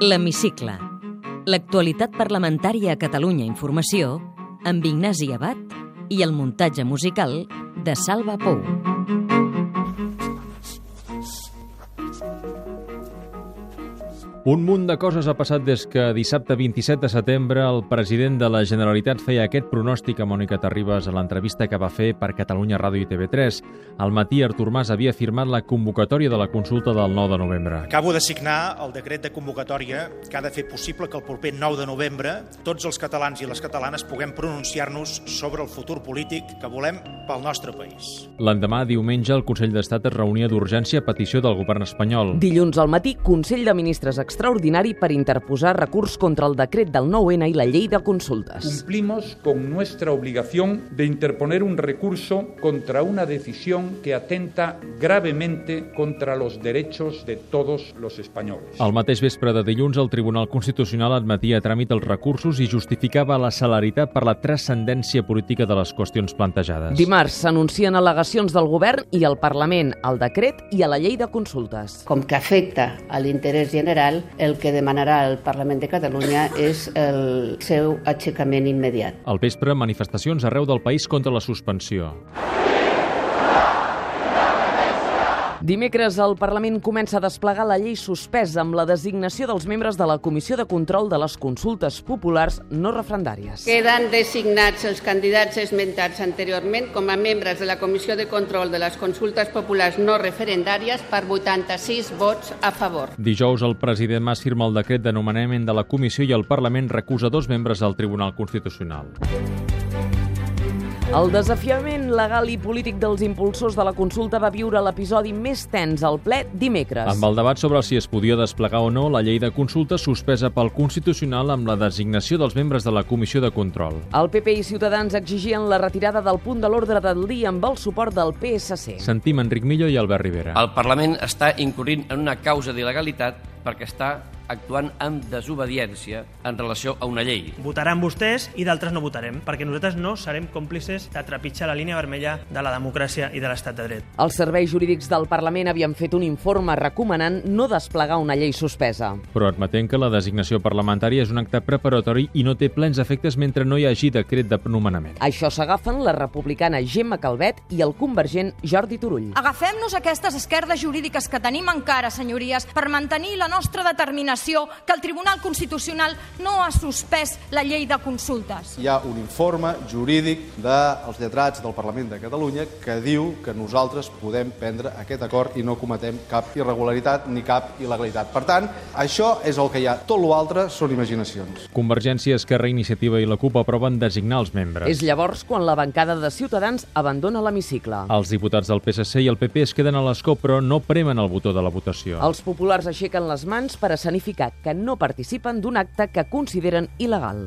L'Hemicicle. L'actualitat parlamentària a Catalunya Informació amb Ignasi Abad i el muntatge musical de Salva Pou. Un munt de coses ha passat des que dissabte 27 de setembre el president de la Generalitat feia aquest pronòstic a Mònica Terribas a l'entrevista que va fer per Catalunya Ràdio i TV3. Al matí, Artur Mas havia firmat la convocatòria de la consulta del 9 de novembre. Acabo de signar el decret de convocatòria que ha de fer possible que el proper 9 de novembre tots els catalans i les catalanes puguem pronunciar-nos sobre el futur polític que volem pel nostre país. L'endemà, diumenge, el Consell d'Estat es reunia d'urgència a petició del govern espanyol. Dilluns al matí, Consell de Ministres extraordinari per interposar recurs contra el decret del 9-N i la llei de consultes. Cumplimos con nuestra obligación de interponer un recurso contra una decisión que atenta gravemente contra los derechos de todos los españoles. Al mateix vespre de dilluns, el Tribunal Constitucional admetia a tràmit els recursos i justificava la celeritat per la transcendència política de les qüestions plantejades. Dimarts s'anuncien al·legacions del govern i al Parlament al decret i a la llei de consultes. Com que afecta a l'interès general, el que demanarà el Parlament de Catalunya és el seu aixecament immediat. Al vespre, manifestacions arreu del país contra la suspensió. Dimecres, el Parlament comença a desplegar la llei suspesa amb la designació dels membres de la Comissió de Control de les Consultes Populars no referendàries. Queden designats els candidats esmentats anteriorment com a membres de la Comissió de Control de les Consultes Populars no referendàries per 86 vots a favor. Dijous, el president Mas firma el decret de nomenament de la comissió i el Parlament recusa dos membres del Tribunal Constitucional. El desafiament legal i polític dels impulsors de la consulta va viure l'episodi més tens al ple dimecres. Amb el debat sobre si es podia desplegar o no la llei de consulta suspesa pel Constitucional amb la designació dels membres de la Comissió de Control. El PP i Ciutadans exigien la retirada del punt de l'ordre del dia amb el suport del PSC. Sentim Enric Millo i Albert Rivera. El Parlament està incorrint en una causa d'il·legalitat perquè està actuant amb desobediència en relació a una llei. Votaran vostès i d'altres no votarem, perquè nosaltres no serem còmplices de trepitjar la línia vermella de la democràcia i de l'estat de dret. Els serveis jurídics del Parlament havien fet un informe recomanant no desplegar una llei suspesa. Però admetent que la designació parlamentària és un acte preparatori i no té plens efectes mentre no hi hagi decret de nomenament. Això s'agafen la republicana Gemma Calvet i el convergent Jordi Turull. Agafem-nos aquestes esquerdes jurídiques que tenim encara, senyories, per mantenir la nostra determinació que el Tribunal Constitucional no ha suspès la llei de consultes. Hi ha un informe jurídic dels lletrats del Parlament de Catalunya que diu que nosaltres podem prendre aquest acord i no cometem cap irregularitat ni cap il·legalitat. Per tant, això és el que hi ha. Tot l'altre són imaginacions. Convergència, Esquerra, Iniciativa i la CUP aproven designar els membres. És llavors quan la bancada de Ciutadans abandona l'hemicicle. Els diputats del PSC i el PP es queden a l'escó però no premen el botó de la votació. Els populars aixequen les mans per escenificar que no participen d'un acte que consideren il·legal.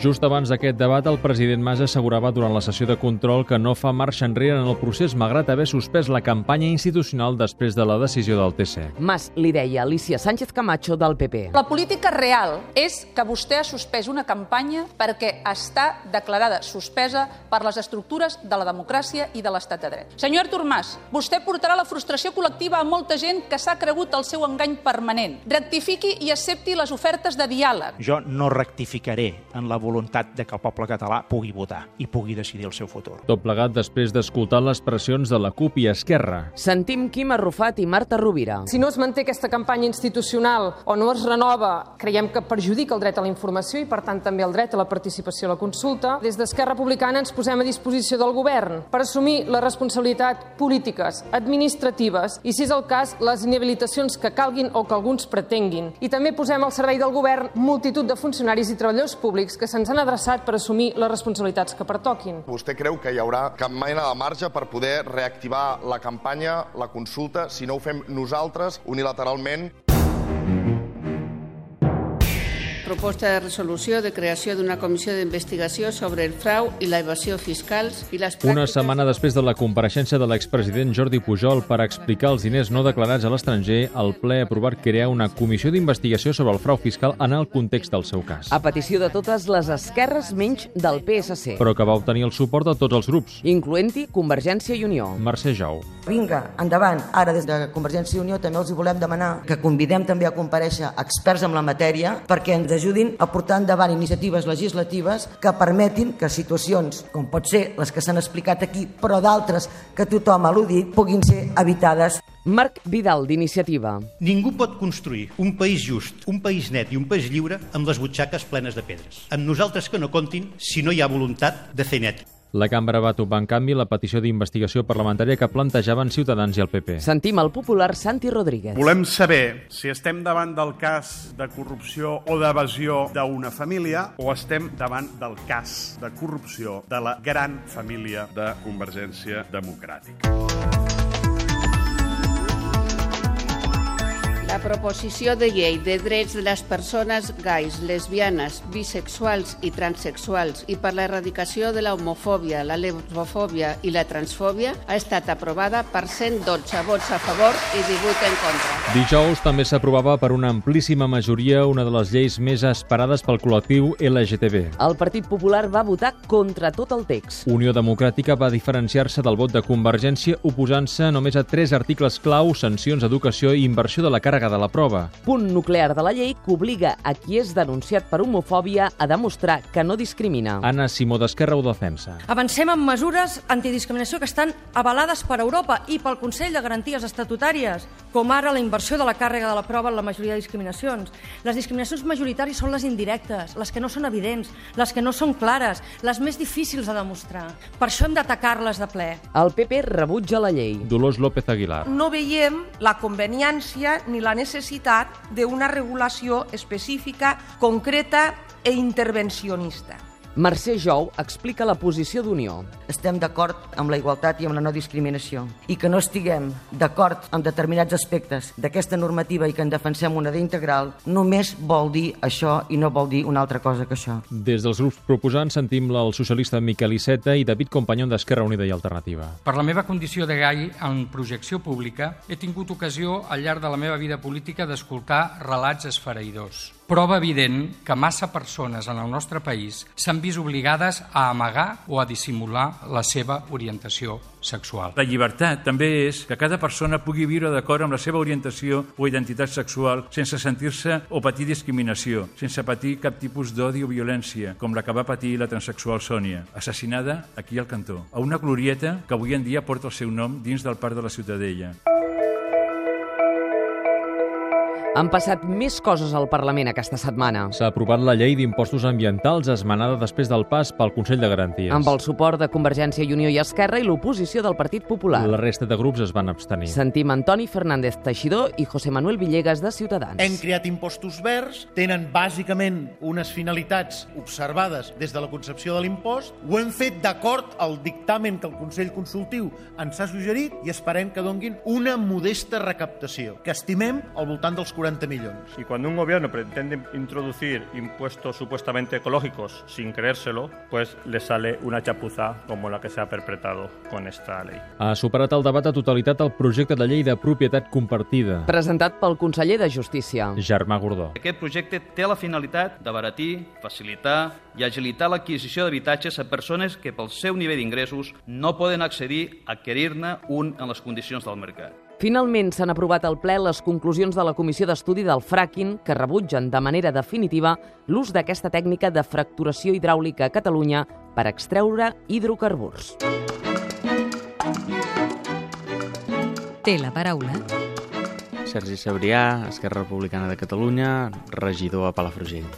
Just abans d'aquest debat, el president Mas assegurava durant la sessió de control que no fa marxa enrere en el procés malgrat haver suspès la campanya institucional després de la decisió del TC. Mas li deia a Alicia Sánchez Camacho del PP. La política real és que vostè ha suspès una campanya perquè està declarada suspesa per les estructures de la democràcia i de l'estat de dret. Senyor Artur Mas, vostè portarà la frustració col·lectiva a molta gent que s'ha cregut el seu engany permanent. Rectifiqui i accepti les ofertes de diàleg. Jo no rectificaré en la voluntat de que el poble català pugui votar i pugui decidir el seu futur. Tot plegat després d'escoltar les pressions de la CUP i Esquerra. Sentim Quim Arrufat i Marta Rovira. Si no es manté aquesta campanya institucional o no es renova, creiem que perjudica el dret a la informació i, per tant, també el dret a la participació a la consulta. Des d'Esquerra Republicana ens posem a disposició del govern per assumir les responsabilitats polítiques, administratives i, si és el cas, les inhabilitacions que calguin o que alguns pretenguin. I també posem al servei del govern multitud de funcionaris i treballadors públics que se'ns han adreçat per assumir les responsabilitats que pertoquin. Vostè creu que hi haurà cap mena de marge per poder reactivar la campanya, la consulta, si no ho fem nosaltres unilateralment? Proposta de resolució de creació d'una comissió d'investigació sobre el frau i la evasió fiscals i les Una pràctiques... setmana després de la compareixença de l'expresident Jordi Pujol per explicar els diners no declarats a l'estranger, el ple ha aprovat crear una comissió d'investigació sobre el frau fiscal en el context del seu cas, A petició de totes les esquerres menys del PSC, però que va obtenir el suport de tots els grups. incloent-hi Convergència i Unió. Mercè Jou. Vinga, endavant. Ara, des de Convergència i Unió, també els hi volem demanar que convidem també a compareixer experts en la matèria perquè ens ajudin a portar endavant iniciatives legislatives que permetin que situacions, com pot ser les que s'han explicat aquí, però d'altres que tothom ha al·ludit, puguin ser evitades. Marc Vidal, d'Iniciativa. Ningú pot construir un país just, un país net i un país lliure amb les butxaques plenes de pedres. Amb nosaltres que no comptin si no hi ha voluntat de fer net. La cambra va tombar en canvi la petició d'investigació parlamentària que plantejaven Ciutadans i el PP. Sentim el popular Santi Rodríguez. Volem saber si estem davant del cas de corrupció o d'evasió d'una família o estem davant del cas de corrupció de la gran família de Convergència Democràtica. La proposició de llei de drets de les persones gais, lesbianes, bisexuals i transexuals i per la erradicació de la homofòbia, la lesbofòbia i la transfòbia ha estat aprovada per 112 vots a favor i 18 en contra. Dijous també s'aprovava per una amplíssima majoria una de les lleis més esperades pel col·lectiu LGTB. El Partit Popular va votar contra tot el text. Unió Democràtica va diferenciar-se del vot de Convergència oposant-se només a tres articles clau, sancions, educació i inversió de la càrrega de la prova. Punt nuclear de la llei que obliga a qui és denunciat per homofòbia a demostrar que no discrimina. Anna Simó d'Esquerra ho defensa. Avancem amb mesures antidiscriminació que estan avalades per Europa i pel Consell de Garanties Estatutàries, com ara la inversió de la càrrega de la prova en la majoria de discriminacions. Les discriminacions majoritàries són les indirectes, les que no són evidents, les que no són clares, les més difícils de demostrar. Per això hem d'atacar-les de ple. El PP rebutja la llei. Dolors López Aguilar. No veiem la conveniència ni la necessitat d'una regulació específica, concreta e intervencionista. Mercè Jou explica la posició d'Unió. Estem d'acord amb la igualtat i amb la no discriminació i que no estiguem d'acord amb determinats aspectes d'aquesta normativa i que en defensem una d'integral només vol dir això i no vol dir una altra cosa que això. Des dels grups proposants sentim el socialista Miquel Iceta i David Companyón d'Esquerra Unida i Alternativa. Per la meva condició de gai en projecció pública he tingut ocasió al llarg de la meva vida política d'escoltar relats esfereïdors. Prova evident que massa persones en el nostre país s'han vist obligades a amagar o a dissimular la seva orientació sexual. La llibertat també és que cada persona pugui viure d'acord amb la seva orientació o identitat sexual sense sentir-se o patir discriminació, sense patir cap tipus d'odi o violència, com la que va patir la transexual Sònia, assassinada aquí al cantó, a una glorieta que avui en dia porta el seu nom dins del Parc de la Ciutadella. Han passat més coses al Parlament aquesta setmana. S'ha aprovat la llei d'impostos ambientals esmenada després del pas pel Consell de Garanties. Amb el suport de Convergència i Unió i Esquerra i l'oposició del Partit Popular. La resta de grups es van abstenir. Sentim Antoni Fernández Teixidor i José Manuel Villegas de Ciutadans. Hem creat impostos verds, tenen bàsicament unes finalitats observades des de la concepció de l'impost. Ho hem fet d'acord al dictamen que el Consell Consultiu ens ha suggerit i esperem que donguin una modesta recaptació, que estimem al voltant dels 40 millones. Y cuando un gobierno pretende introducir impuestos supuestamente ecológicos sin creérselo, pues le sale una chapuza como la que se ha perpetrado con esta ley. Ha superat el debat a totalitat el projecte de llei de propietat compartida. Presentat pel conseller de Justícia. Germà Gordó. Aquest projecte té la finalitat d'abaratir, facilitar i agilitar l'adquisició d'habitatges a persones que pel seu nivell d'ingressos no poden accedir a adquirir-ne un en les condicions del mercat. Finalment s'han aprovat al ple les conclusions de la Comissió d'Estudi del Fracking que rebutgen de manera definitiva l'ús d'aquesta tècnica de fracturació hidràulica a Catalunya per extreure hidrocarburs. Té la paraula Sergi Sabrià, Esquerra Republicana de Catalunya, regidor a Palafrugell.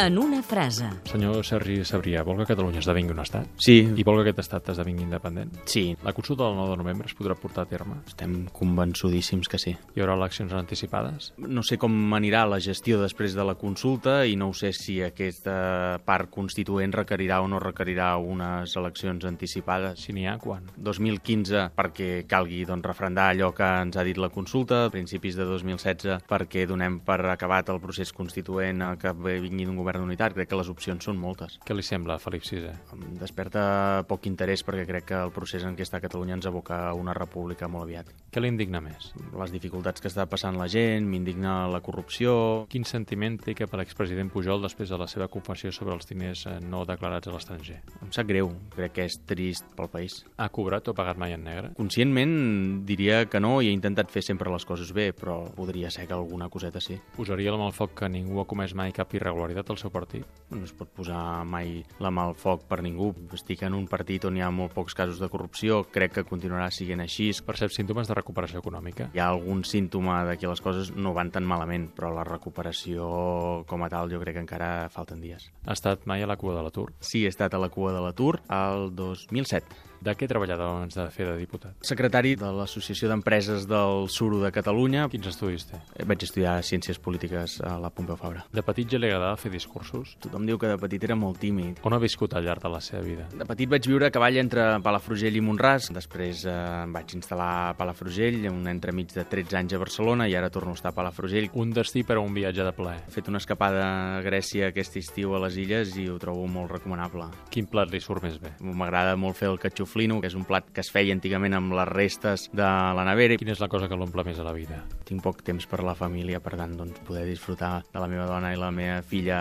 En una frase. Senyor Sergi Sabrià, vol que Catalunya esdevingui un estat? Sí. I vol que aquest estat esdevingui independent? Sí. La consulta del 9 de novembre es podrà portar a terme? Estem convençudíssims que sí. Hi haurà eleccions anticipades? No sé com anirà la gestió després de la consulta i no ho sé si aquesta part constituent requerirà o no requerirà unes eleccions anticipades. Si n'hi ha, quan? 2015 perquè calgui doncs, refrendar allò que ens ha dit la consulta, a principis de 2016 perquè donem per acabat el procés constituent que vingui d'un govern d'unitat. Crec que les opcions són moltes. Què li sembla, Felip VI? Em desperta poc interès perquè crec que el procés en què està Catalunya ens aboca a una república molt aviat. Què li indigna més? Les dificultats que està passant la gent, m'indigna la corrupció... Quin sentiment té cap a l'expresident Pujol després de la seva confessió sobre els diners eh, no declarats a l'estranger? Em sap greu, crec que és trist pel país. Ha cobrat o pagat mai en negre? Conscientment diria que no i he intentat fer sempre les coses bé, però podria ser que alguna coseta sí. Posaria la mà al foc que ningú ha comès mai cap irregularitat al seu partit? No es pot posar mai la mà al foc per ningú. Estic en un partit on hi ha molt pocs casos de corrupció, crec que continuarà sent així. Percep símptomes de recuperació econòmica? Hi ha algun símptoma de que les coses no van tan malament, però la recuperació com a tal jo crec que encara falten dies. Ha estat mai a la cua de l'atur? Sí, he estat a la cua de l'atur al 2007. De què treballava abans de fer de diputat? Secretari de l'Associació d'Empreses del Suro de Catalunya. Quins estudis té? Vaig estudiar Ciències Polítiques a la Pompeu Fabra. De petit ja li agradava fer discursos? Tothom diu que de petit era molt tímid. On ha viscut al llarg de la seva vida? De petit vaig viure a cavall entre Palafrugell i Montràs. Després eh, em vaig instal·lar a Palafrugell, un entremig de 13 anys a Barcelona i ara torno a estar a Palafrugell. Un destí per a un viatge de plaer. He fet una escapada a Grècia aquest estiu a les illes i ho trobo molt recomanable. Quin plat li surt més bé? M'agrada molt fer el catxoflino, que és un plat que es feia antigament amb les restes de la nevera. Quina és la cosa que l'omple més a la vida? Tinc poc temps per la família, per tant, doncs, poder disfrutar de la meva dona i la meva filla...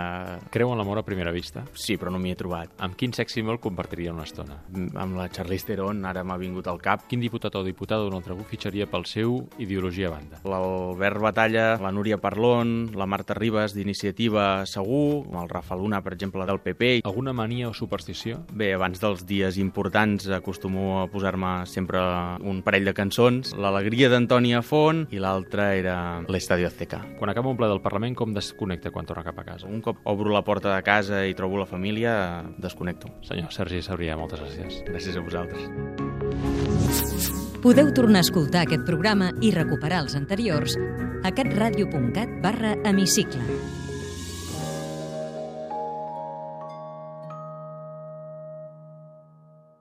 Creu en l'amor a primera vista? Sí, però no m'hi he trobat. Amb quin sex símbol compartiria una estona? Amb la Charlize Theron, ara m'ha vingut al cap. Quin diputat o diputada d'un altre grup fitxaria pel seu ideologia a banda? L'Albert Batalla, la Núria Parlon, la Marta Ribas d'Iniciativa Segur, el Rafa Luna, per exemple, del PP. Alguna mania o superstició? Bé, abans dels dies importants acostumo a posar-me sempre un parell de cançons. L'alegria d'Antònia Font i l'altra era l'Estadio Azteca. Quan acaba un ple del Parlament, com desconnecta quan torna cap a casa? Un cop obro la porta de casa i trobo la família, desconnecto. Senyor Sergi Sabrià, moltes gràcies. Gràcies a vosaltres. Podeu tornar a escoltar aquest programa i recuperar els anteriors a catradio.cat barra hemicicle.